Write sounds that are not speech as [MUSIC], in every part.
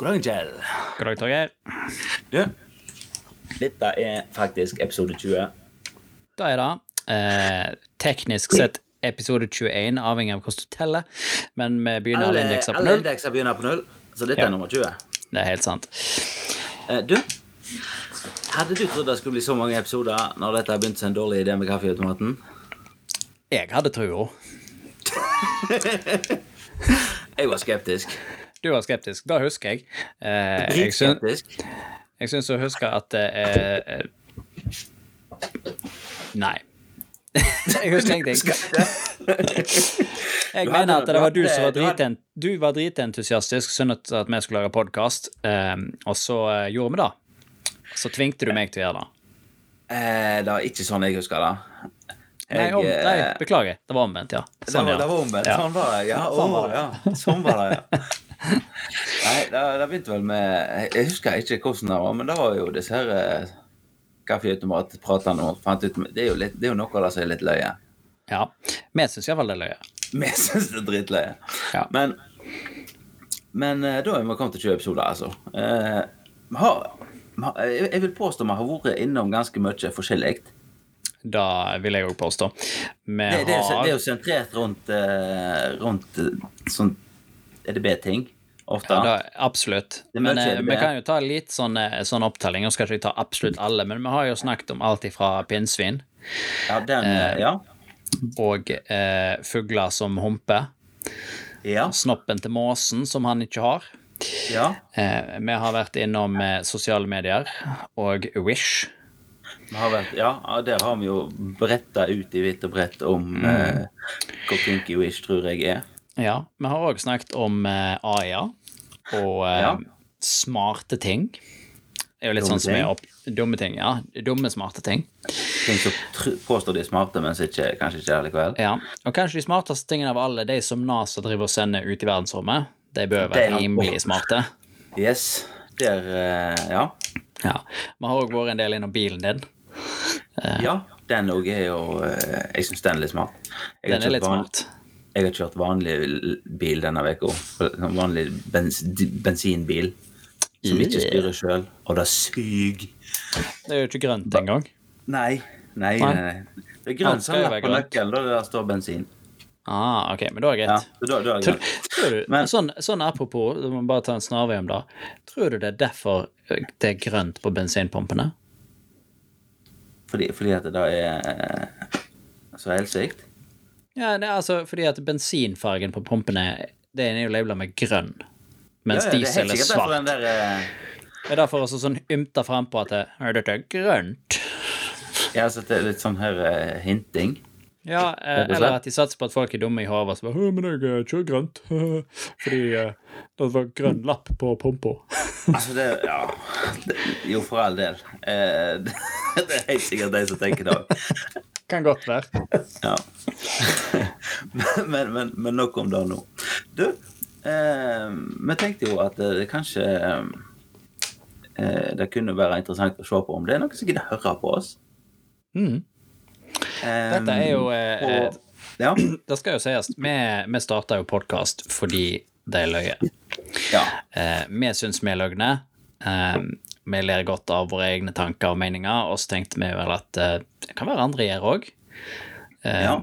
God dag, Kjell. God dag, Torgeir. Du, dette er faktisk episode 20. Det er det eh, teknisk sett episode 21, avhengig av hvordan du teller, men vi begynner alle indekser på alle null. indekser begynner på null, så dette Ja. er nummer 20. Det er helt sant. Eh, du, hadde du trodd det skulle bli så mange episoder når dette har begynt seg en dårlig idé med kaffeautomaten? Jeg hadde trua. [LAUGHS] Jeg var skeptisk. Du var skeptisk. Det husker jeg. Eh, Dritskeptisk. jeg syns å huske at eh, Nei. [LAUGHS] jeg husker ingenting. Jeg mener at det var du som var driten, du var dritentusiastisk, syntes at vi skulle lage podkast, og så eh, gjorde vi det. Så tvingte du meg til å gjøre det. Eh, det var ikke sånn jeg husker det. Nei, om, eh, nei, beklager. Det var omvendt, ja. Det Sånn, var, ja. det var omvendt. Sånn var det, ja. Sånn Å, ja. Sånn var det, ja. [LAUGHS] Nei, det, begynte vel med Jeg husker ikke hvordan det var, men det var jo disse her eh, kaffeautomatpratene og fant ut Det er litt, det er jo noe av det som er litt løye. ja. Vi syns iallfall det er løye. Vi syns det er dritløye. Ja. Men, men eh, da er vi kommet til 20 episoder, altså. Eh, har, jeg vil påstå vi har vært innom ganske mye forskjellig. Da vil jeg òg påstå. Det, det, er, det er jo sentrert rundt, eh, rundt sånn EDB-ting ofte. Ja, da, absolutt. Men eh, vi kan jo ta litt sånn, eh, sånn opptelling. Nå skal ikke jeg ta absolutt alle, men vi har jo snakket om alt ifra pinnsvin Ja, den, eh, ja. og eh, fugler som humper. Ja. Snoppen til måsen som han ikke har. ja. Eh, vi har vært innom sosiale medier og Wish. Vært, ja, der har vi jo bretta ut i hvitt og bredt om eh, hvor kinky Wish tror jeg er. Ja, vi har òg snakket om AIA AI og eh, Ja. smarte ting. Det er jo litt Dumme sånn som er opp... Dumme ting, ja. Dumme, smarte ting. Ting som påstår de er smarte, men ikke, kanskje ikke er likevel. Ja, og kanskje de smarteste tingene av alle, de som NASA driver og sender ut i verdensrommet, de bør være rimelig smarte. Yes. Der, eh, ja. Ja. Vi har òg vært en del innom bilen din. Ja, den òg er jo eh, Jeg syns den er litt smart. Den er litt smart. Jeg har kjørt vanlig bil denne uka. Vanlig bens bensinbil som ikke styrer sjøl, og det suger. Det er jo ikke grønt engang. Nei, nei, Nei. Det er grønt som lapp på nøkkelen da det der står bensin. Ah, ok, men da er det greit. Ja, da, da er greit. Tror, grønt. tror du, Men- sånn, sånn apropos, du må bare ta en snarvei om det. Tror du det er derfor det er grønt på bensinpumpene? Fordi, fordi at det da er eh, så helsikt. Ja, det er altså fordi at bensinfargen på pumpene Den er jo labela med grønn, mens Ja, ja, diesel er diesel helt er svart. den der uh... Det er derfor også sånn ymta frampå at det, «Er dette er grønt. Ja, så det er litt sånn her uh, hinting. Ja, eh, eller at de satser på at folk er dumme i hodet. Så bare, men jeg eh, kjører grønt. [LAUGHS] Fordi eh, det var grønn lapp på pumpa. [LAUGHS] Altså, det Ja. Det, jo, for all del. Eh, det, [LAUGHS] det er helt sikkert de som tenker det. Kan godt være. Ja. [LAUGHS] men, men, men nok om det nå. Du, eh, vi tenkte jo at det kanskje eh, Det kunne være interessant å se på om det er noen som gidder høre på oss. Mm. Eh, Dette er jo eh, og, Ja. [CLEARS THROAT] Det skal jo sies, vi, vi starta jo podkast fordi det er løye. ja. Eh, vi syns vi er løgne. Eh, vi ler godt av våre egne tanker og meninger, og så tenkte vi vel at eh, det kan være andre gjør òg. Eh, Ja.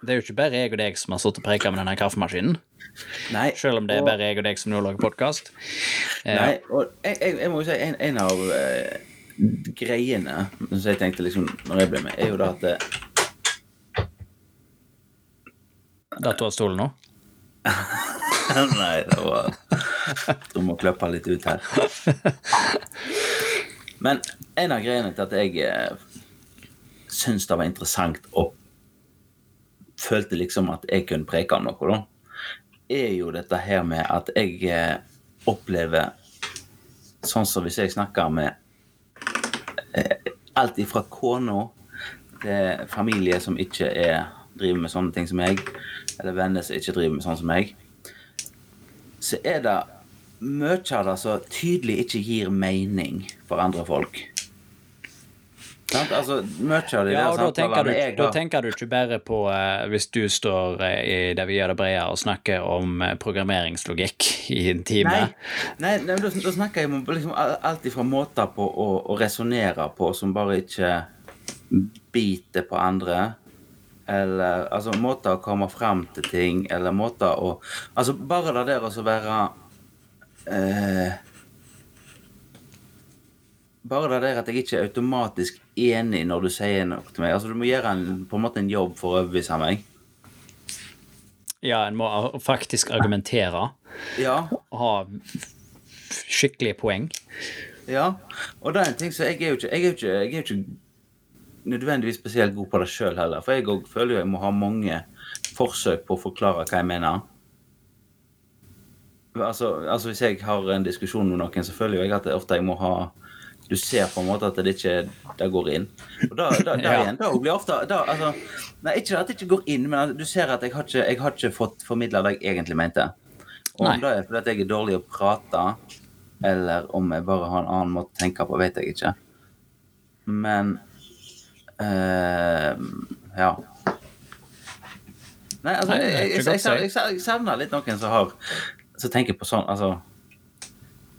Det er jo ikke bare jeg og deg som har sittet og preka med denne kaffemaskinen. Nei, Selv om det er og- bare jeg og deg som nå lager podkast. Nei, og jeg, jeg, jeg må jo si en, en av eh, greiene som jeg tenkte liksom når jeg ble med, er jo da at eh, Der tok stolen nå. [LAUGHS] [LAUGHS] Nei, det var [LAUGHS] Du må klippe litt ut her. Men en av greiene til at jeg eh, syns det var interessant og følte liksom at jeg kunne preke om noe, da, er jo dette her med at jeg eh, opplever Sånn som hvis jeg snakker med eh, alt ifra kona til familie som ikke er, driver med sånne ting som meg, eller venner som ikke driver med sånn som meg, så er det mye av det som tydelig ikke gir mening for andre folk. Sant? Altså, mye av det Ja, og der da tenker, du, jeg da da tenker du ikke bare på uh, hvis du står uh, i det vi gjør det brede og snakker om uh, programmeringslogikk i en time. Nei, nei, nei da, da snakker jeg om liksom alt ifra måter på å, å resonnere på som bare ikke biter på andre. Eller altså måter å komme frem til ting, eller måter å Altså bare det der å være eh, Bare det der at jeg ikke er automatisk enig når du sier noe til meg. Altså Du må gjøre en, på en måte en jobb for å overbevise meg. Ja, en må faktisk argumentere. Ja, Ha skikkelige poeng. Ja, og det er en ting så jeg er jo ikke, jeg er jo ikke, jeg er jo ikke nødvendigvis spesielt god på det sjøl heller. For jeg òg føler jo jeg må ha mange forsøk på å forklare hva jeg mener. Altså, altså Hvis jeg har en diskusjon med noen, så føler jo jeg at det ofte jeg må ha Du ser på en måte at det ikke det går inn. Og da, da, da [LAUGHS] igjen, da blir ofte da, altså, Nei, ikke at det ikke går inn, men du ser at jeg har ikke, jeg har ikke fått formidla det jeg egentlig mente. Og Nei. om det er fordi jeg er dårlig å prate, eller om jeg bare har en annen måte å tenke på, vet jeg ikke. Men Ja. Nei, altså, jeg, jeg, jeg, savner litt noen som har Som tenker på sånn Altså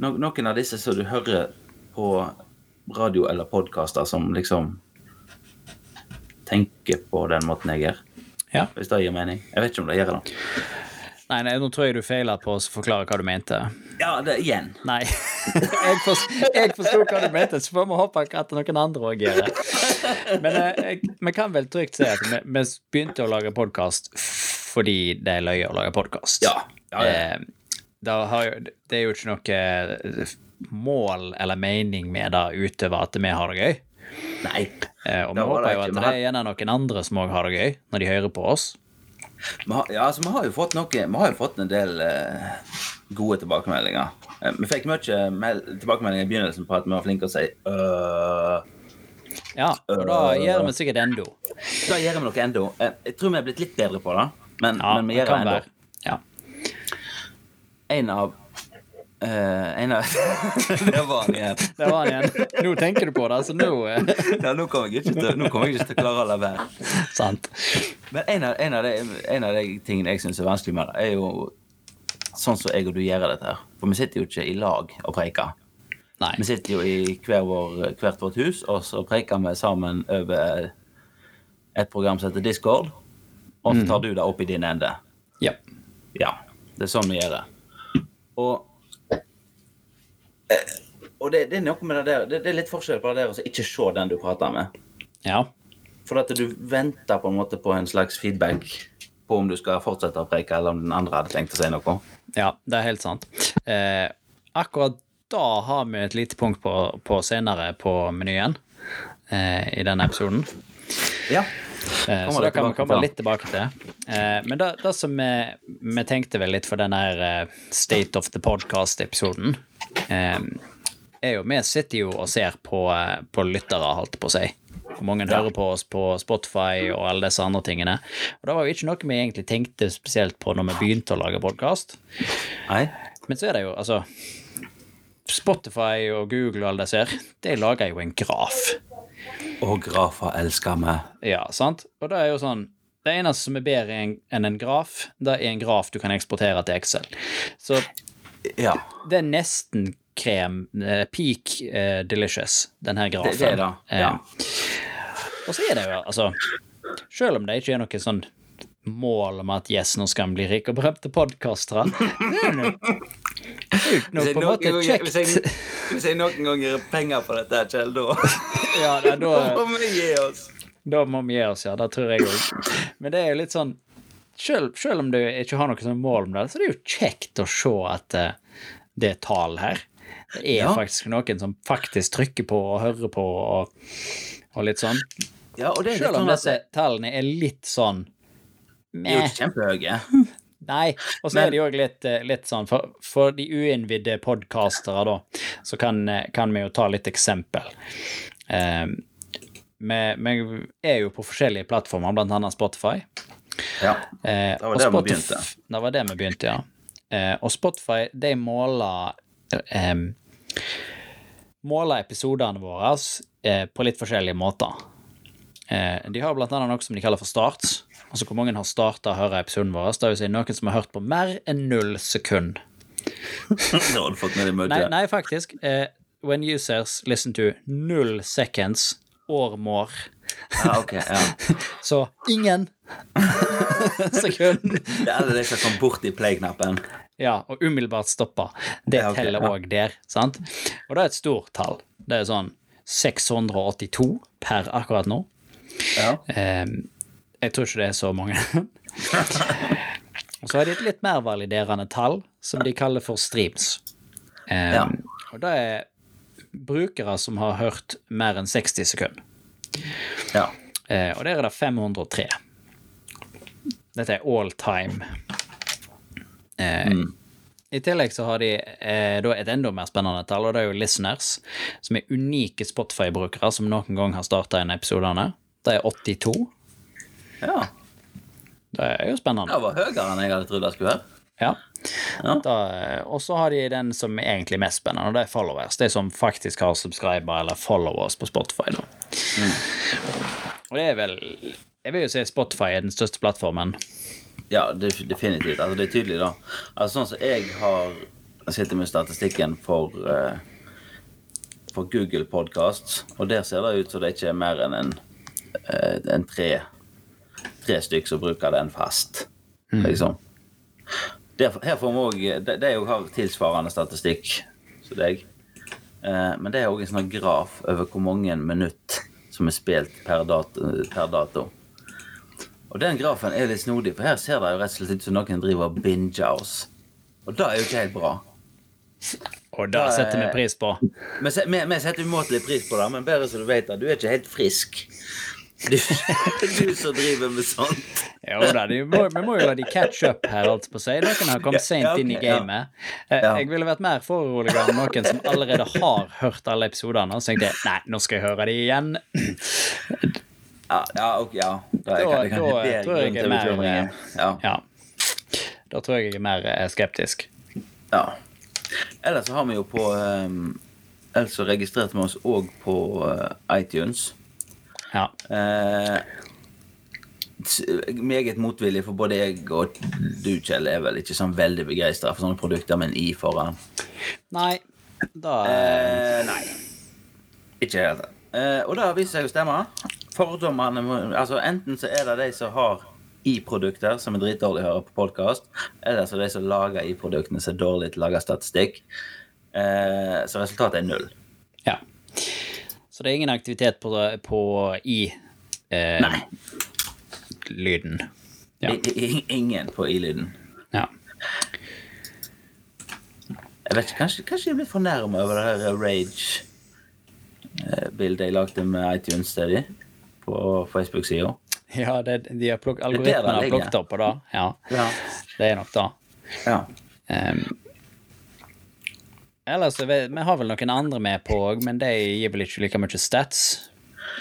no, Noen av disse som du hører på radio eller podkaster, som liksom tenker på den måten jeg gjør. Ja. Hvis det gir mening. Jeg vet ikke om det gjør det. Nei, nei, nå tror jeg du feiler på å forklare hva du mente. Ja, det igjen. Nei. [LAUGHS] Jeg, forst, forsto hva du mente, så får vi håpe at noen andre òg gjør det. Men eh, vi kan vel trygt si at vi, vi begynte å lage podkast fordi det er løye å lage podkast. Ja. Ja, ja. det, det er jo ikke noe eh, mål eller mening med det utover at vi har det gøy. Nei. Eh, Og vi håper jo at det er gjerne noen andre som òg har det gøy, når de hører på oss. Har, ja, altså, vi har jo fått noe Vi har jo fått en del eh, gode tilbakemeldinger. Eh, vi fikk mye mel tilbakemeldinger i begynnelsen på at vi var flinke til å si øh. Ja, og da Øh. gjør vi sikkert endo. Da gjør vi noe ennå. Eh, jeg tror vi er blitt litt bedre på det, men, Ja, men vi gjør det endo. Ja. En av Uh, En av [LAUGHS] Det var han igjen. Det var han igjen. Nå tenker du på det, så nå eh, [LAUGHS] Ja, nå kommer jeg ikke til, kommer jeg ikke til å klare å la være. Sant. Men en av, en av, de, en av de tingene jeg syns er vanskelig med det, er jo sånn som jeg og du gjør dette her. For vi sitter jo ikke i lag og preiker. Nei. Vi sitter jo i hver vår, hvert vårt hus, og så preiker vi sammen over et program som heter Discord. Og så tar du det opp i din ende. Ja. Ja. Det er sånn vi gjør det. Og, eh, og det, det er noe med det der Det, det er litt forskjell på det der å ikke se den du prater med. Ja. For at du venter på en måte på en slags feedback på om du skal fortsette å preke, eller om den andre hadde tenkt å si noe. Ja, det er helt sant. Eh, akkurat da har vi et lite punkt på, på senere på menyen eh, i denne episoden. Ja. Eh, så det kan vi komme litt tilbake til. Eh, men det, det som vi, vi tenkte vel litt for denne eh, State of the Podcast-episoden, eh, er jo Vi sitter jo og ser på, på lyttere, holdt på å si. Hvor mange hører på oss på Spotify og alle disse andre tingene. Og det var jo ikke noe vi egentlig tenkte spesielt på når vi begynte å lage podkast. Men så er det jo, altså Spotify og Google og alle disse her, de lager jo en graf. Og grafer elsker vi. Ja, sant? Og det er jo sånn Det eneste som er bedre enn en graf, det er en graf du kan eksportere til Excel. Så Ja. det er nesten krem. eh, Peak uh, delicious, den her grafen. Det, det er det. Ja. Og så er det jo, altså Selv om det ikke er noe sånn mål om at yes, nå skal han bli rik og berømte podkastere. Det er det er Hvis jeg noen gang- hvis jeg, hvis jeg noen gang gir penger på dette, Kjell, da [LAUGHS] Ja, da, da, må vi gi oss. Da må vi gi oss, ja. Det tror jeg òg. Men det er jo litt sånn selv, selv om du ikke har noe sånn mål om det, så er det jo kjekt å se at uh, det er tall her. Det er Ja. faktisk noen som faktisk trykker på og hører på og, og litt sånn. Ja, og det Selv om sånn disse tallene er litt sånn de er jo ikke kjempehøye. [LAUGHS] Nei. Og så er de òg litt, eh, litt sånn For, for de uinnvidde podkastere, da, så kan, eh, kan vi jo ta litt eksempel. Eh, vi, vi er jo på forskjellige plattformer, blant annet Spotify. Ja. Eh, Det var der vi begynte. Det var det vi begynte, ja. Og Spotify, de måler eh, måler episodene våre eh, på litt forskjellige måter. Eh, de har blant annet noe som de kaller for starts. Altså hvor mange har starta å høre episoden vår. Det vil si noen som har hørt på mer enn null sekund. [LAUGHS] Nei, nei faktisk. Eh, when users listen to null seconds or more. Ja, ok, ja. [LAUGHS] Så ingen [LAUGHS] sekund. Det er alle de som kom borti play-knappen. Ja, og umiddelbart stoppa. Det Ja, teller ja. der, sant? Og det er et stort tall. Det er sånn 682 per akkurat nå. Ja. Ehm, jeg tror ikke det er så mange. [LAUGHS] Og så har de et litt mer validerende tall, som de kaller for streams. Ehm, Ja. Og det er brukere som har hørt mer enn 60 sekunder. ja. Eh, og der er det 503. Dette er all time. Eh, I tillegg så har de eh, et enda mer spennende tall, og det er jo listeners, som er unike Spotify-brukere som noen gang har starta en episodene. Det er 82. ja. Det er jo spennende. Det var høyere enn jeg hadde trodd det skulle være. Ja. Ja. Eh, og så har de den som er egentlig mest spennende, og det er followers. De som faktisk har subscriber eller followers på Spotify. Da. Og det er vel Jeg vil jo si Spotify er den største plattformen. Ja, definitivt. Altså, det er tydelig, da. Altså, sånn som jeg har sittet med statistikken for uh, for Google Podcasts, og der ser det ut som det ikke er mer enn en, uh, en tre, tre stykk som bruker den fast, liksom. Der, her får vi òg De de har tilsvarende statistikk som deg. Uh, men det er òg en sånn graf over hvor mange minutt som er spilt per dato. Per dato. Og den grafen er litt snodig, for her ser det jo rett og slett ut som noen driver og binger oss. Og det er jo ikke helt bra. Og det setter vi pris på. Vi, vi, vi setter umåtelig pris på det, men bare så du vet at du er ikke helt frisk. Du, [LAUGHS] du som driver med sånt. Jo da, vi må, vi må jo la de catch up her, alt på seg. Noen har kommet sent Ja, okay, inn i gamet. Ja. Ja. Jeg ville vært mer foruroliget enn noen som allerede har hørt alle episodene, så tenkte jeg nei, nå skal jeg høre de igjen. Ja, ja, ja. Da, Da- kan, kan da tror jeg jeg er mer. Ja. Ja. Da tror jeg jeg er mer eh, skeptisk. ja. Ellers så har vi jo på um, Ellers så registrerte vi oss òg på uh, iTunes. Ja. Uh, meget motvillig, for både jeg og du, Kjell, er vel ikke sånn veldig begeistra for sånne produkter med en i foran. Nei, da uh, nei. Ikke i det hele tatt. Eh, og det vist seg å stemme. Fordommene Altså Enten så er det de som har i-produkter, som er dritdårlige å høre på podkast, eller så er det de som lager i-produktene, som er dårlige til å lage statistikk. Eh, så resultatet er null. Ja. Så det er ingen aktivitet på, på i eh. Ja. Ingen på i-lyden. ja. Jeg vet ikke, Kanskje, kanskje jeg blir fornærma over det her Rage-bildet jeg lagde med iTunes til de på Facebook-sida. Ja, det, de har plukk, der algoritmen har plukket opp på det. Ja, Ja. det er nok det. ja. Um, ellers vi, Vi har vel noen andre med på òg, men de gir vel ikke like mye stats.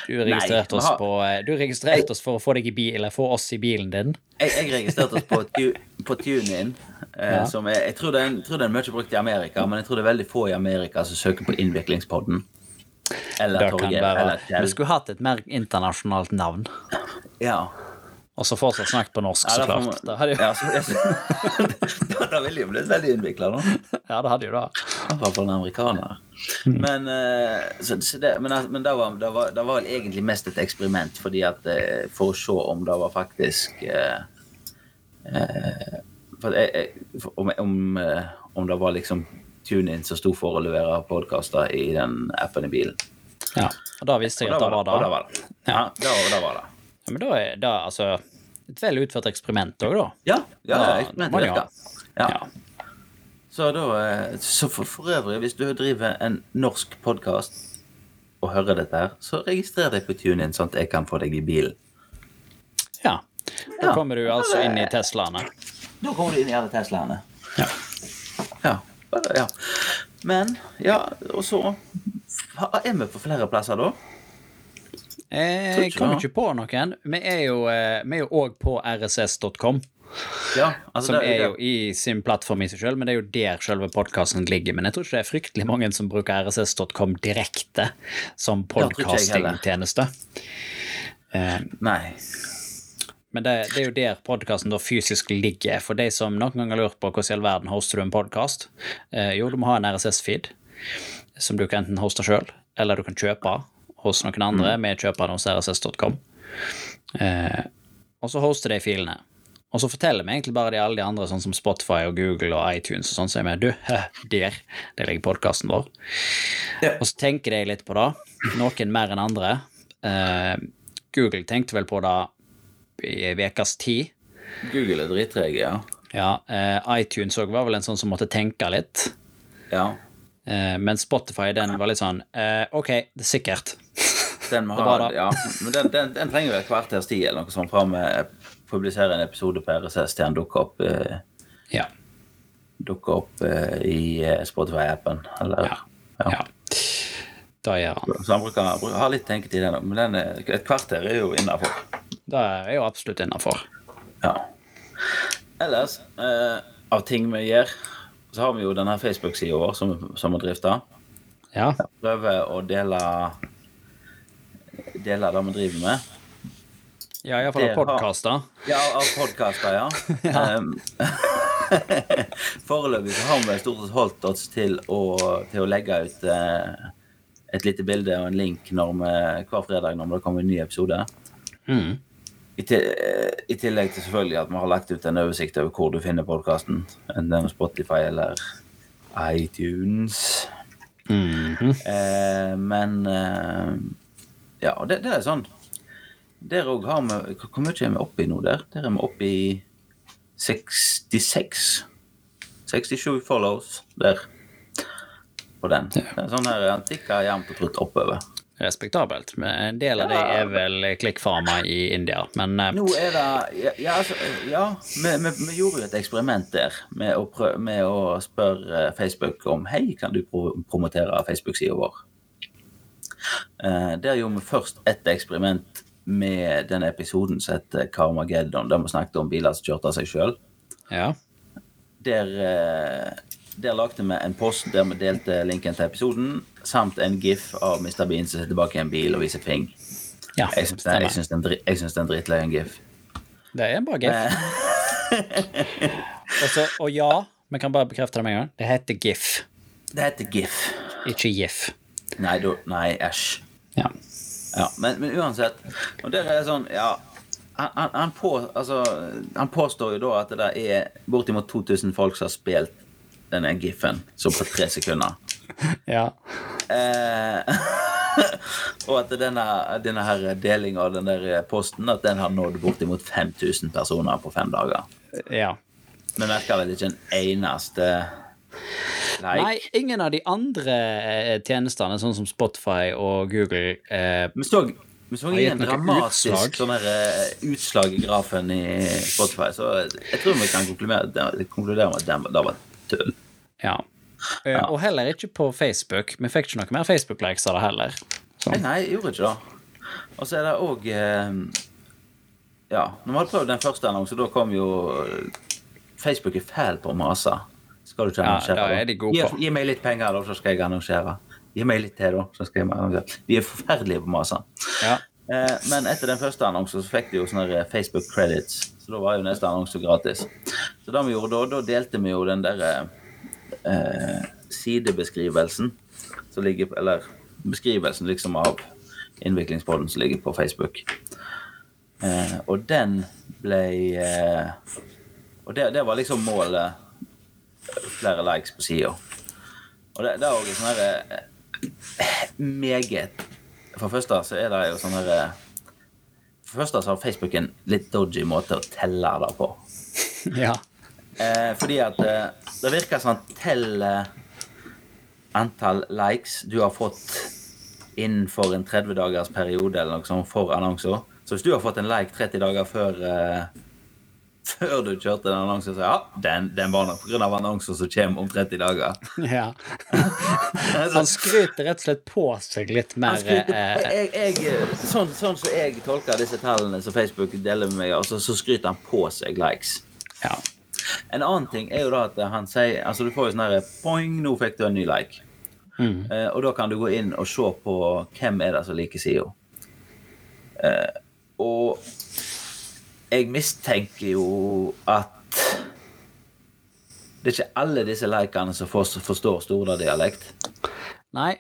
Du registrerte oss eh, Du registrerte oss for å få deg i bil, eller få oss i bilen din. Jeg, jeg registrerte oss på, Tu- på TuneIn. Eh, Ja. som er, jeg tror det tror den er mye brukt i Amerika, men jeg tror det er veldig få i Amerika som søker på Innviklingspodden. Eller Torgeir. være Vi skulle hatt et mer internasjonalt navn. Ja. Og så fortsatt snakket på norsk, Ja, så klart. Det hadde jo, ja, så, [LAUGHS] da ville jo blitt veldig innvikla, da. ja, det hadde jo det. I hvert fall en amerikaner. Men, eh, så, så det, men, men det, var, det, var, det var vel egentlig mest et eksperiment, fordi at eh, for å se om det var faktisk eh, eh, for jeg, for om, om, eh, om det var liksom TuneIn som sto for å levere podkaster i den appen i bilen. Ja, Og da visste jeg at det var og da det. var det. Ja, da, var- da var det. Ja, men da er det altså et vel utført eksperiment òg, da. Ja, ja, ja eksperimentet. Ja. Ja. Så da eh, Så for, for øvrig, hvis du driver en norsk podkast og hører dette her, så registrer deg på TuneIn, sånn at jeg kan få deg i bilen. ja. Da kommer du altså inn i Teslaene. Da kommer du inn i alle Teslaene. Ja. Ja. Ja. Men, ja, og så Er vi på flere plasser da? Eh, Jeg kommer ikke på noen. Vi er jo eh, òg på rss.com. Ja, altså, som er, er jo i sin plattform i seg sjøl, men det er jo der selve podkasten ligger. Men jeg tror ikke det er fryktelig mange som bruker rss.com direkte som podkastingtjeneste. Eh, Nei. Men det, det er jo der podkasten fysisk ligger. For de som noen gang har lurt på hvordan i all verden hoster du en podkast, eh, jo, du må ha en RSS-feed som du kan enten hoste sjøl, eller du kan kjøpe hos noen andre med kjøperen hos rss.com. Eh, og så hoster de filene. Og så forteller vi egentlig bare de alle de andre, sånn som Spotify og Google og iTunes, og sånn, så er vi du, der, der ligger podkasten vår. Ja. Og så tenker de litt på det, noen mer enn andre. Eh, Google tenkte vel på det i ukas tid. Google er drittrege, ja. Ja, eh, iTunes òg var vel en sånn som måtte tenke litt. ja. Eh, men Spotify, den var litt sånn eh, OK, det er sikkert. [LAUGHS] Den må [LAUGHS] ha, ja. Men den, den, den trenger vel et kvarters tid eller noe sånt fra vi publiserer en episode på RSS til den dukker opp, eh, Ja. dukker opp eh, i eh, Spotify-appen. Eller Ja. ja. Da gjør han. Så han bruker, bruker har litt tenketid, den òg. Men den et kvarter er jo innafor. Det er jo absolutt innafor. Ja. Ellers, eh, av ting vi gjør, så har vi jo denne Facebook-sida vår som, som vi drifter. Ja. Prøver å dele Dele det vi driver med. Ja, iallfall av podkaster. Ja, av podkaster, ja. [LAUGHS] Um, [LAUGHS] Foreløpig så har vi stort sett holdt oss til å, til å legge ut eh, et lite bilde og en link vi, hver fredag når det kommer en ny episode. Mm. I, til, eh, I tillegg til selvfølgelig at vi har lagt ut en oversikt over hvor du finner podkasten. Enten Spotify eller iTunes. Mhm. Eh, men eh, Ja, og det, det er sånn Der òg har vi hvor mye er vi oppe i nå der? Der er vi oppe i 66. 67 follows der. På den. Det er sånn her antikka jevnt og trutt oppover. Respektabelt. Men en del av det er vel klikkfarma i India. Men eh, Nå er det Ja, ja, altså, ja vi, vi, vi gjorde jo et eksperiment der med å, prø med å spørre Facebook om Hei, kan du pro promotere Facebook-sida vår? Eh, der gjorde vi først et eksperiment med den episoden som heter Carmageddon, der vi snakket om biler som kjørte av seg sjøl. ja. Der, eh, der lagde vi en post der vi delte linken til episoden, samt en gif av Mr. Bean som sitter bak i en bil og viser fing. ja Jeg syns det, er en dri- jeg syns det er en gif. Det er en bra gif. [LAUGHS] Også, og ja, vi kan bare bekrefte det med en gang. Det heter gif, Det heter gif. ikke gif. Nei, da- nei, æsj. Ja. Ja, men, men uansett. Og der er det sånn, ja han, han, han, på, altså, han påstår jo da at det er bortimot 2000 folk som har spilt denne gifen, så på tre sekunder. [LAUGHS] ja. Eh, [LAUGHS] og at denne, denne her delinga av den der posten at den har nådd bortimot 5000 personer på fem dager. ja. Vi merker vel ikke en eneste like. Nei, ingen av de andre eh, tjenestene, sånn som Spotify og Google eh, Vi så, vi så dramatisk utslag. sånn her, uh, utslag i grafen i Spotify, så jeg tror vi kan konkludere, konkludere med at det var tull. Ja. ja. Og heller ikke på Facebook. Vi fikk ikke noe mer Facebook-likes av det heller. Så. Nei, nei, jeg gjorde ikke det. Og så er det òg eh, Ja, når vi hadde prøvd den første annonsen, da kom jo Facebook er fæl på å mase. Skal du ikke Ja, annonsere? da er de gode gi, på. gi meg litt penger, da, så skal jeg annonsere. Gi meg litt til, da, så skal jeg annonsere. Vi er forferdelige på å mase. Ja. Eh, men etter den første annonsen så fikk de jo sånne Facebook credits. Så da var jo neste annonse gratis. Så det vi gjorde da, da delte vi jo den der eh, sidebeskrivelsen som ligger Eller beskrivelsen liksom av innviklingspodden som ligger på Facebook. Eh, og den ble eh, Og det, det var liksom målet. Flere likes på sida. Og det, det er òg sånn herre meget For det første så er det jo sånn herre For det første så har Facebook en litt dodgy måte å telle det på. [LAUGHS] ja. Eh, fordi at eh, det virker som han teller antall likes du har fått innenfor en 30 dagers periode eller noe sånt for annonser. Så hvis du har fått en like 30 dager før eh, [LAUGHS] før du kjørte den annonsen, så ja, den, den var nok pga. annonsen som kommer om 30 dager. [LAUGHS] ja. [LAUGHS] Han skryter rett og slett på seg litt mer skryter, eh, jeg, jeg, sånn, sånn som jeg tolker disse tallene som Facebook deler med meg, altså, så skryter han på seg likes. Ja. En annen ting er jo da at han sier Altså, du får jo sånn herre Poing, nå fikk du en ny like. Eh, og da kan du gå inn og se på hvem er det som liker sida. Eh, og jeg mistenker jo at det er ikke alle disse likene som forstår, Stordal-dialekt. Nei.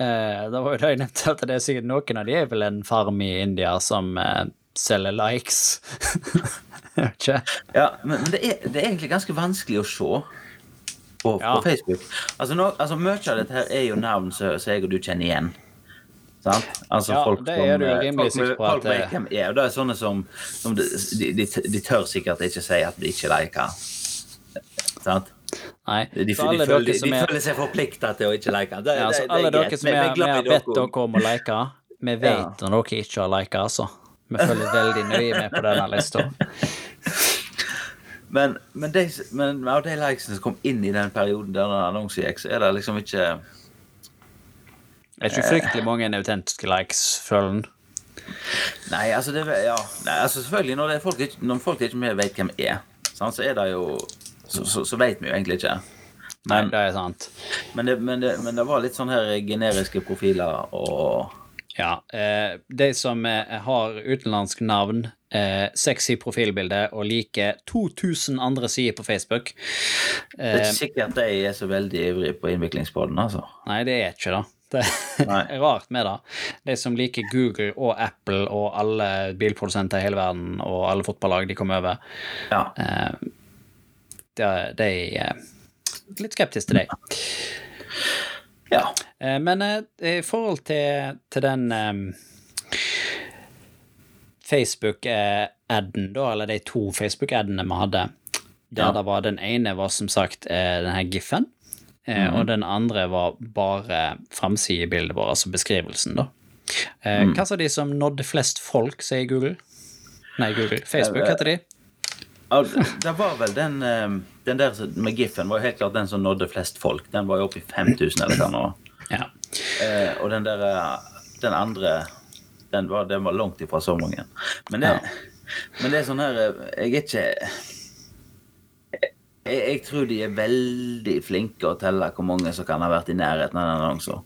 Eh, da var jo det jeg nevnte at det er sikkert noen av de er vel en farm i India som eh, selger likes. [LAUGHS] Jeg vet ikke. Ja, men, det, er, det er egentlig ganske vanskelig å se på, Ja. på Facebook. Altså, no, altså Mye av dette her er jo navn som jeg og du kjenner igjen. Sant? Altså, Ja, folk det som, er det jo rimelig folk, sikker på folk eh, hvem er, det sånne som, som de, de, de, tør sikkert ikke si at de ikke liker. Sant? Nei. De, de, føler, de, er føler seg forplikta til å ikke like. Det, Ja, det, så det alle dere som Vi- har, bedt dere. om å like, vi vet når dere ikke har lika, altså. Vi følger veldig nøye med på denne lista. [LAUGHS] Men, men, de, men av de likesene som kom inn i den perioden der annonsen gikk, så er det liksom ikke Det er ikke fryktelig mange autentiske likes, føler en. Nei, altså, det, ja, nei, altså selvfølgelig, når, det folk, ikke- når folk ikke mer vet hvem er, sant, så er det jo så, så, så vet vi jo egentlig ikke. Nei, det er sant. men, det, men, det, men det var litt sånn her generiske profiler og Ja. Eh, de som eh, har utenlandsk navn, eh, sexy profilbilde og liker 2000 andre sider på Facebook Det er eh, ikke sikkert de er så veldig ivrige på innviklingspodden, altså. Nei, det er ikke det. Det er [LAUGHS] rart med det. De som liker Google og Apple og alle bilprodusenter i hele verden og alle fotballag de kommer over, Ja. eh, de, de er litt skeptiske til deg. ja. Eh, Men eh, i forhold til, til den eh, Facebook-adden, da, eller de to Facebook-adene vi hadde, der Ja. det var den ene var som sagt eh, den her giffen, eh, og den andre var bare framsidebildet vårt, altså beskrivelsen, da. Mm. Hva sa de som nådde flest folk, sier Google? Nei, Google. Facebook heter de. Det var vel den, eh, den der med giffen var jo helt klart den som nådde flest folk. Den var jo oppe i 5000 eller hva nå. Ja. Eh, og den der eh, Den andre den var, den var langt ifra så mange. Men det, Ja. men det er sånn her eh, Jeg er ikke jeg, jeg tror de er veldig flinke å telle hvor mange som kan ha vært i nærheten av den annonsen.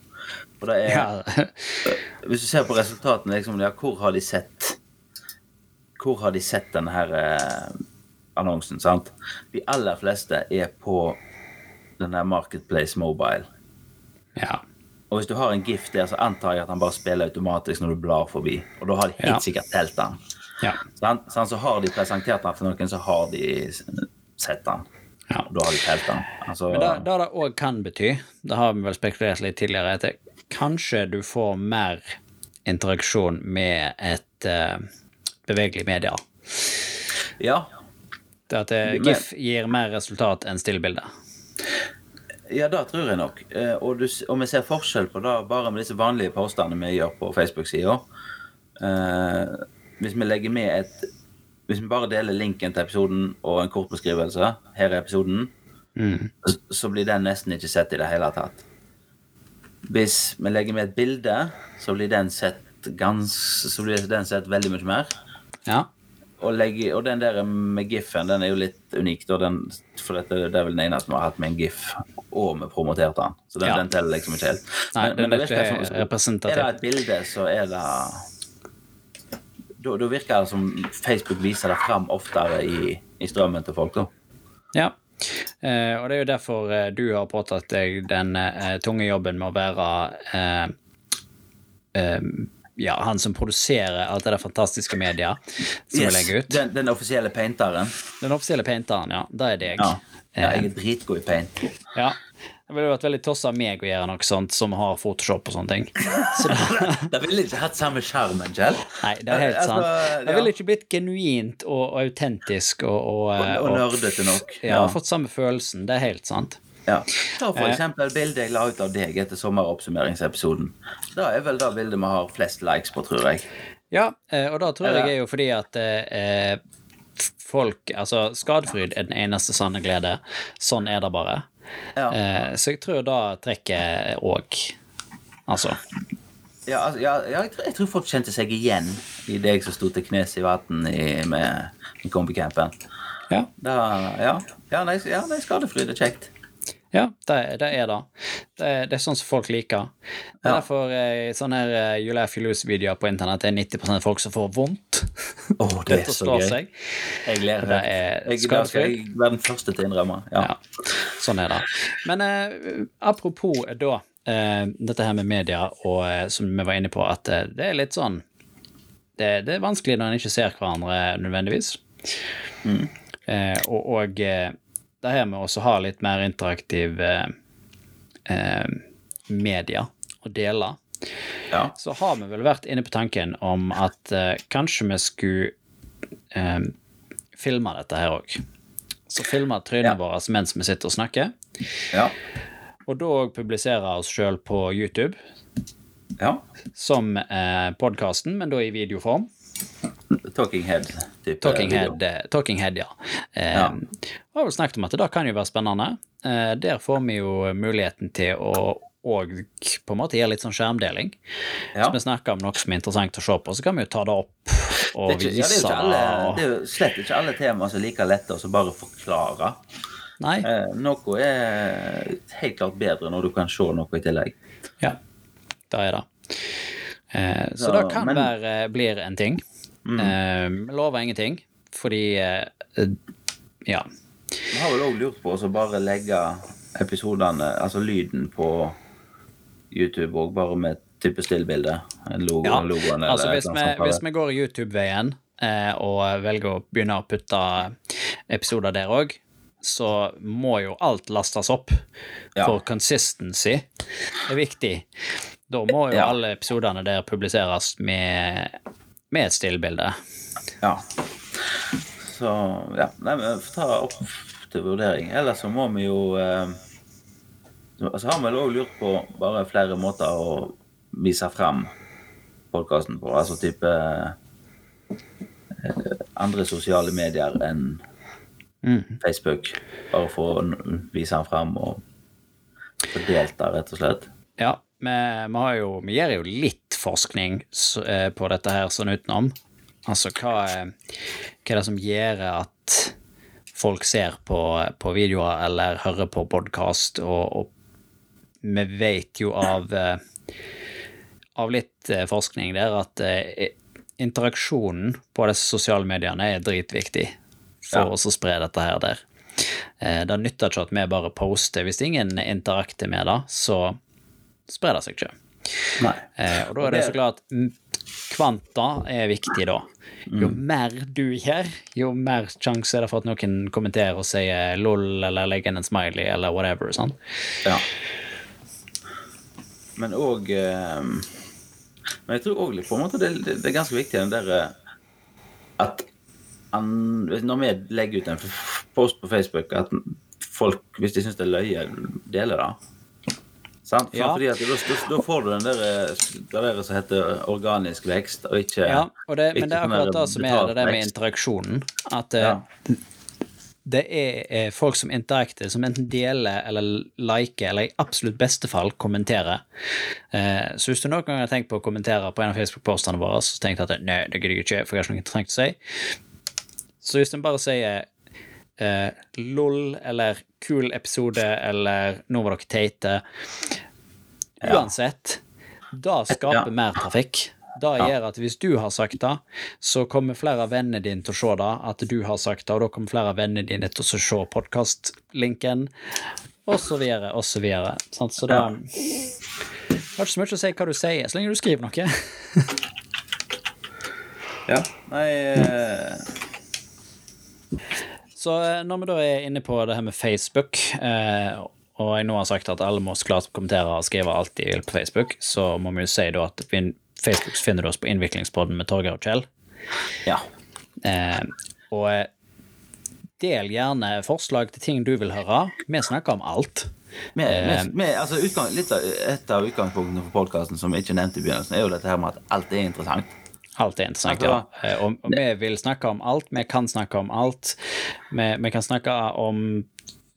For det er, ja. [LAUGHS] Hvis du ser på resultatene, liksom, ja, hvor har de sett Hvor har de sett denne her eh, annonsen, sant? De aller fleste er på den der Marketplace Mobile. ja. Og hvis du har en gift der, så antar jeg at han bare spiller automatisk når du blar forbi. Og da har de helt Ja. sikkert telt den. ja. Sant? Sant? Så har de presentert den for noen, så har de sett den. Ja. Da har de telt den. Altså, Men det det det òg kan bety, det har vi vel spekulert litt tidligere, er at kanskje du får mer interaksjon med et uh, bevegelig media. ja, Det at eh, GIF gir mer resultat enn stillbilde. Ja, det tror jeg nok. Eh, Og, du, og vi ser forskjell på det bare med disse vanlige postene vi gjør på Facebook-sida. Uh, hvis vi legger med et Hvis vi bare deler linken til episoden og en kort beskrivelse, her er episoden, så, så blir den nesten ikke sett i det hele tatt. Hvis vi legger med et bilde, så blir den sett gans, så blir den sett veldig mye mer. Ja. Og, legge, og den der med GIF-en, den er jo litt unik, den, for dette, det er vel den eneste vi har hatt med en GIF, og vi promoterte den. Så den, Ja. den teller liksom ikke helt. Nei, den det er Er det et bilde, så er det Da, virker det som Facebook viser det fram oftere i, i strømmen til folk, da. ja. Eh, og det er jo derfor eh, du har påtatt deg den eh, tunge jobben med å være eh, eh, ja, han som produserer alt det der fantastiske media som vi legger ut. Den, den offisielle painteren. Den offisielle painteren, ja. Det er deg. Ja. Ja, Eh, jeg er dritgod i paint. Ja. Det ville vært veldig tossa meg å gjøre noe sånt som har Photoshop og sånne ting. [LAUGHS] Så da, [LAUGHS] Det ville ikke hatt samme sjarmen, Kjell. nei, det er helt Altså, sant. Det ja. ville ikke blitt genuint og, autentisk og, og, Og, eh, og nerdete nok. ja, fått samme følelsen. Det er helt sant. Ja. Ta for Eh. eksempel bildet jeg la ut av deg etter sommeroppsummeringsepisoden. Det er vel det bildet vi har flest likes på, tror jeg. Ja, og da tror jeg jeg er jo fordi at eh, folk Altså, skadefryd er den eneste sanne glede. Sånn er det bare. Ja, Eh, så jeg tror da trekker òg Altså. ja, altså, ja, jeg, tror, jeg tror folk kjente seg igjen i deg som sto til knes i vann med, med kombicampen. Ja. Da, ja. Ja, nei, ja, nei, skadefryd er kjekt. Ja, det, det er det. det. Det er sånn som folk liker. Det er derfor eh, sånne her eh, You Lose-videoer på internett er 90 folk som får vondt. Oh, [LAUGHS] det er så gøy. seg. Jeg ler Det er Jeg, skal jeg være den første til å innrømme. Ja. Ja, sånn er det. Men eh, apropos da, eh, dette her med media, og eh, som vi var inne på, at eh, det er litt sånn det, det er vanskelig når en ikke ser hverandre nødvendigvis. Eh, og og eh, det her med å ha litt mer interaktiv eh, eh, media å dele, Ja. så har vi vel vært inne på tanken om at eh, kanskje vi skulle eh, filme dette her òg. Så filme trynet Ja. våre mens vi sitter og snakker. Ja. Og da òg publisere oss sjøl på YouTube ja. som eh, podkasten, men da i videoform. Talking head. Talking. Head, eh, Talking Head ja. Eh. Vi har vel snakket om at det da kan jo være spennende. Uh, der får vi jo muligheten til å og på en måte gjøre litt sånn skjermdeling. Ja. Så vi snakker om noe som er interessant å se på, så kan vi jo ta det opp og Det er, vise. ja, det, er alle, det. det er jo slett ikke alle temaer som er like lette å bare forklare. Nei, Eh, noe er helt klart bedre når du kan se noe i tillegg. ja, det er det. Eh, så Så, det kan men- Mm. være blir en ting. Eh, lover ingenting, fordi eh, Ja. Vi har vel òg lurt på å bare legge episodene, altså lyden, på YouTube og bare med type stillbilde. Logo, Ja, logoen eller altså hvis vi, hvis vi går YouTube-veien eh, og velger å begynne å putte episoder der òg, så må jo alt lastes opp. Ja. For consistency er viktig. Da må jo Ja. alle episodene der publiseres med, med et stillbilde. Ja. Så ja, nei, men vi får ta opp til vurdering. Ellers så må vi jo eh, så altså har vi òg lurt på bare flere måter å vise frem podkasten på. Altså type eh, andre sosiale medier enn Mhm. Facebook. Bare for å vise den frem og få delta, rett og slett. Ja, vi, vi har jo Vi gjør jo litt forskning eh, på dette her sånn utenom. Altså hva, er- hva er det som gjør at folk ser på, på videoer eller hører på podkast, og, og vi vet jo av eh, av litt eh, forskning der at interaksjonen på disse sosiale mediene er dritviktig for Ja. å spre dette her der. Eh, Det nytter ikke at vi bare poster. Hvis ingen interakter med det, så sprer det seg ikke. Nei. Eh, og da er det så klart mm, Kvanta er viktig da. Jo mer du gjør, jo mer sjanse er det for at noen kommenterer og sier lol eller legger inn en smiley eller whatever. sånn. Ja. Men òg Men jeg tror òg på en måte det, det, det er ganske viktig den der eh, at an, Når vi legger ut en post på Facebook, at folk, hvis de syns det er løye, deler det. Sant? For, Ja. Fordi at da, da, får du den der, eh, der som heter organisk vekst, og ikke Ja, og det, men det er akkurat det som er det der med interaksjonen. At eh, Ja. det er eh, folk som interakter, som enten deler eller liker, eller i absolutt beste fall kommenterer. Så hvis du noen gang har tenkt på å kommentere på en av Facebook-postene våre, så tenkte jeg at nei, det gidder jeg ikke, for jeg har ikke noe interessant å si. Så hvis en bare sier eh, lol eller kul episode eller nå var dere teite Uansett, da skaper Ja. mer trafikk. Da Ja. gjør at hvis du har sagt det, så kommer flere av vennene dine til å se det, at du har sagt det, og da kommer flere av vennene dine til å se podkastlinken, og så videre, og så videre. Så det har ikke så mye å si hva du sier, så lenge du skriver noe. Ja. Nei eh, Så eh, når vi da er inne på det her med Facebook, eh, og jeg nå har sagt at alle må så klart kommentere og skrive alt de vil på Facebook, så må vi jo si da at vi, Facebook finner du oss på Innviklingspodden med Torgeir og Kjell. Ja. Eh, og del gjerne forslag til ting du vil høre. Vi snakker om alt. Med, med, med, altså utgang, litt av, et av utgangspunktene for podkasten som jeg ikke nevnte i begynnelsen, er jo dette her med at alt er interessant. Alt er interessant, ja. Altså, Eh, Og, og vi vil snakke om alt. Vi kan snakke om alt. Vi, vi kan snakke om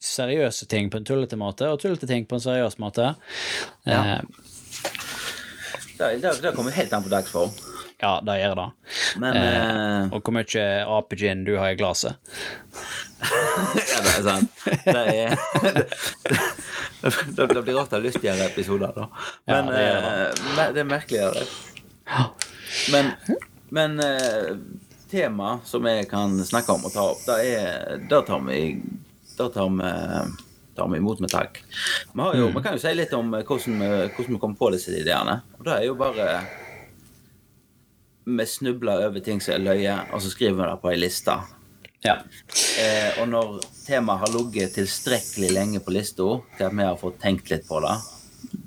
seriøse ting på en tullete måte, og tullete ting på en seriøs måte. Ja. Eh, Det, det, det kommer helt an på dagsform. ja, det gjør det. Men Eh, eh, og hvor mye apegin du har i glasset. [LAUGHS] ja, det er sant. Det, er, [LAUGHS] det, det blir ofte lystigere episoder, da. Ja, Men det det, er, det er merkeligere. Men, men eh, tema som jeg kan snakke om og ta opp, det er Det tar vi Det tar vi tar vi imot med takk. Vi, har jo, vi kan jo si litt om hvordan vi, hvordan vi kom på disse ideene. Og det er jo bare Vi snubler over ting som er løye, og så skriver vi det på ei liste. Ja. Eh, og når temaet har ligget tilstrekkelig lenge på lista til at vi har fått tenkt litt på det,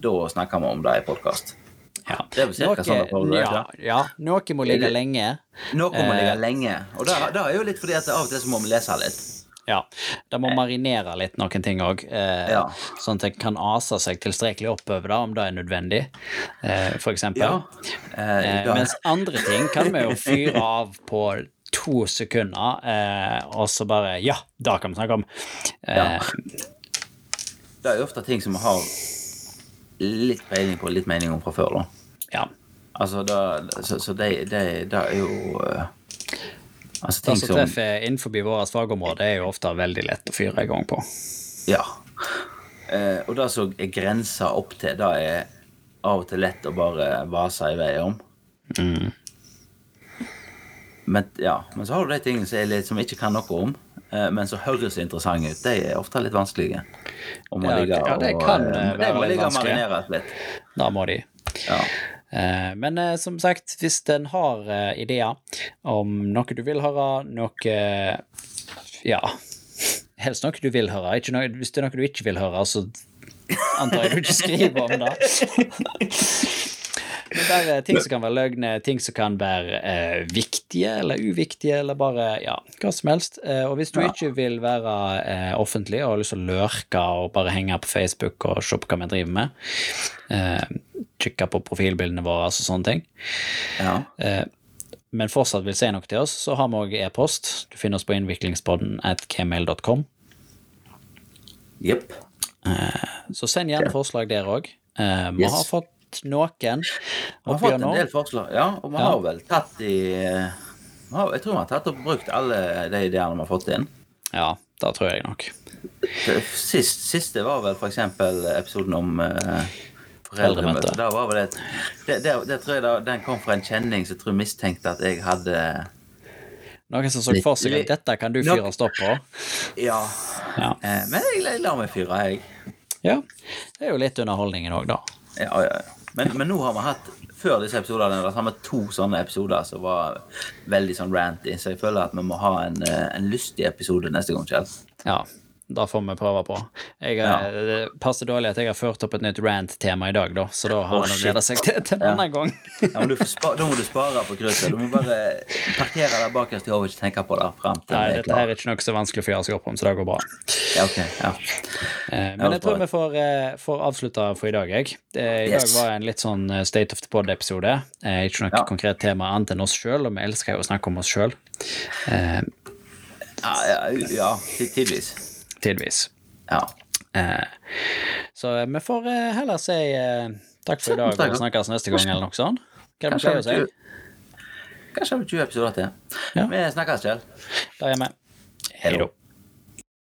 da snakker vi om det i podkast. Ja. Det er vel noe, sånn ja, ja, noe må ligge lenge. Noe må ligge Eh. lenge. Og det, er jo litt fordi at av og til så må vi lese litt. Ja. Det må marinere litt noen ting òg, eh, Ja. sånn at det kan ase seg tilstrekkelig oppover da, om det er nødvendig, eh, eksempel. Ja. Eh, Eh, mens andre ting kan vi jo fyre av på to sekunder, eh, og så bare Ja, det kan vi snakke om. Eh, Ja. Det er jo ofte ting som vi har litt peiling på, litt mening om fra før, da. Ja. Altså, da, så, så det, det, det er jo eh, Altså ting som treffer innenfor vårt fagområde, er jo ofte veldig lett å fyre i gang på. Ja. Eh, og det som er grensa opp til, det er av og til lett å bare vase i vei om. Mm. Men, ja, men så har du de tingene som, litt, som ikke kan noe om, eh, men som høres interessante ut. De er ofte litt vanskelige. Om Ja, ligge ja, det kan, eh, eh, være litt og vanskelig. Da må de. Ja. Eh, Men eh, som sagt, hvis en har eh, ideer om noe du vil høre, noe Ja, helst noe du vil høre. Noe, hvis det er noe du ikke vil høre, så antar jeg du ikke skriver om det. [LAUGHS] Men bare ting som kan være løgne, ting som kan være eh, viktige eller uviktige, eller bare ja, hva som helst. Eh, og hvis du Ja. ikke vil være eh, offentlig og har lyst til å lurke og bare henge på Facebook og se på hva vi driver med, eh, kikke på profilbildene våre og sånne ting, ja. eh, men fortsatt vil si noe til oss, så har vi òg e-post. Du finner oss på innviklingspodden at kmail.com. Jepp. Så send gjerne forslag der òg. Eh, vi Yes. har fått noen Vi har fått en del forslag, ja. Og vi Ja. har vel tatt i eh, Jeg tror vi har tatt og brukt alle de ideene vi har fått inn. Ja, det tror jeg nok. Sist, siste var vel eksempel episoden om uh, Foreldremøte. Da var vel det, det, det, det tror jeg da, Den kom fra en kjenning som tror mistenkte at jeg hadde Noen som så for seg at dette kan du fyre stopp på. Ja. Ja. Eh, men jeg lar meg fyre, jeg. ja. Det er jo litt underholdningen òg, da. Ja, ja. ja. Men, men nå har vi hatt før disse episodene vi to sånne episoder som var veldig sånn ranty, så jeg føler at vi må ha en, eh, en lystig episode neste gang, Kjell. Ja, det får vi prøve på. Jeg, Ja. Det passer dårlig at jeg har ført opp et nytt rant-tema i dag, da, så da har Å, han gleda seg til, til en Ja. annen gang. Ja, men du får spa, da må du spare på krysset. Du må bare parkere der bakerst i hodet og ikke tenke på det frem til Nei, er dette er ikke noe så vanskelig å gjøre seg opp om, så det går bra. Ja, okay, Ja. Eh, Men jeg tror vi får, eh, får avslutta for i dag, jeg. Eh, I dag var en litt sånn State of the Pod-episode. Eh, Ikke noe konkret tema annet enn oss sjøl, og vi elsker jo å snakke om oss sjøl. Eh, Ja, ja, ja, tidvis. Tidvis. Ja. Eh, Så vi får eh, heller si eh, takk for i dag og snakkes neste gang, eller noe sånt. Hva det vi Kanskje pleier å si? vi 20 Kanskje vi 20 episoder til. Ja. Vi snakkes, Kjell. Da er vi. Hei da.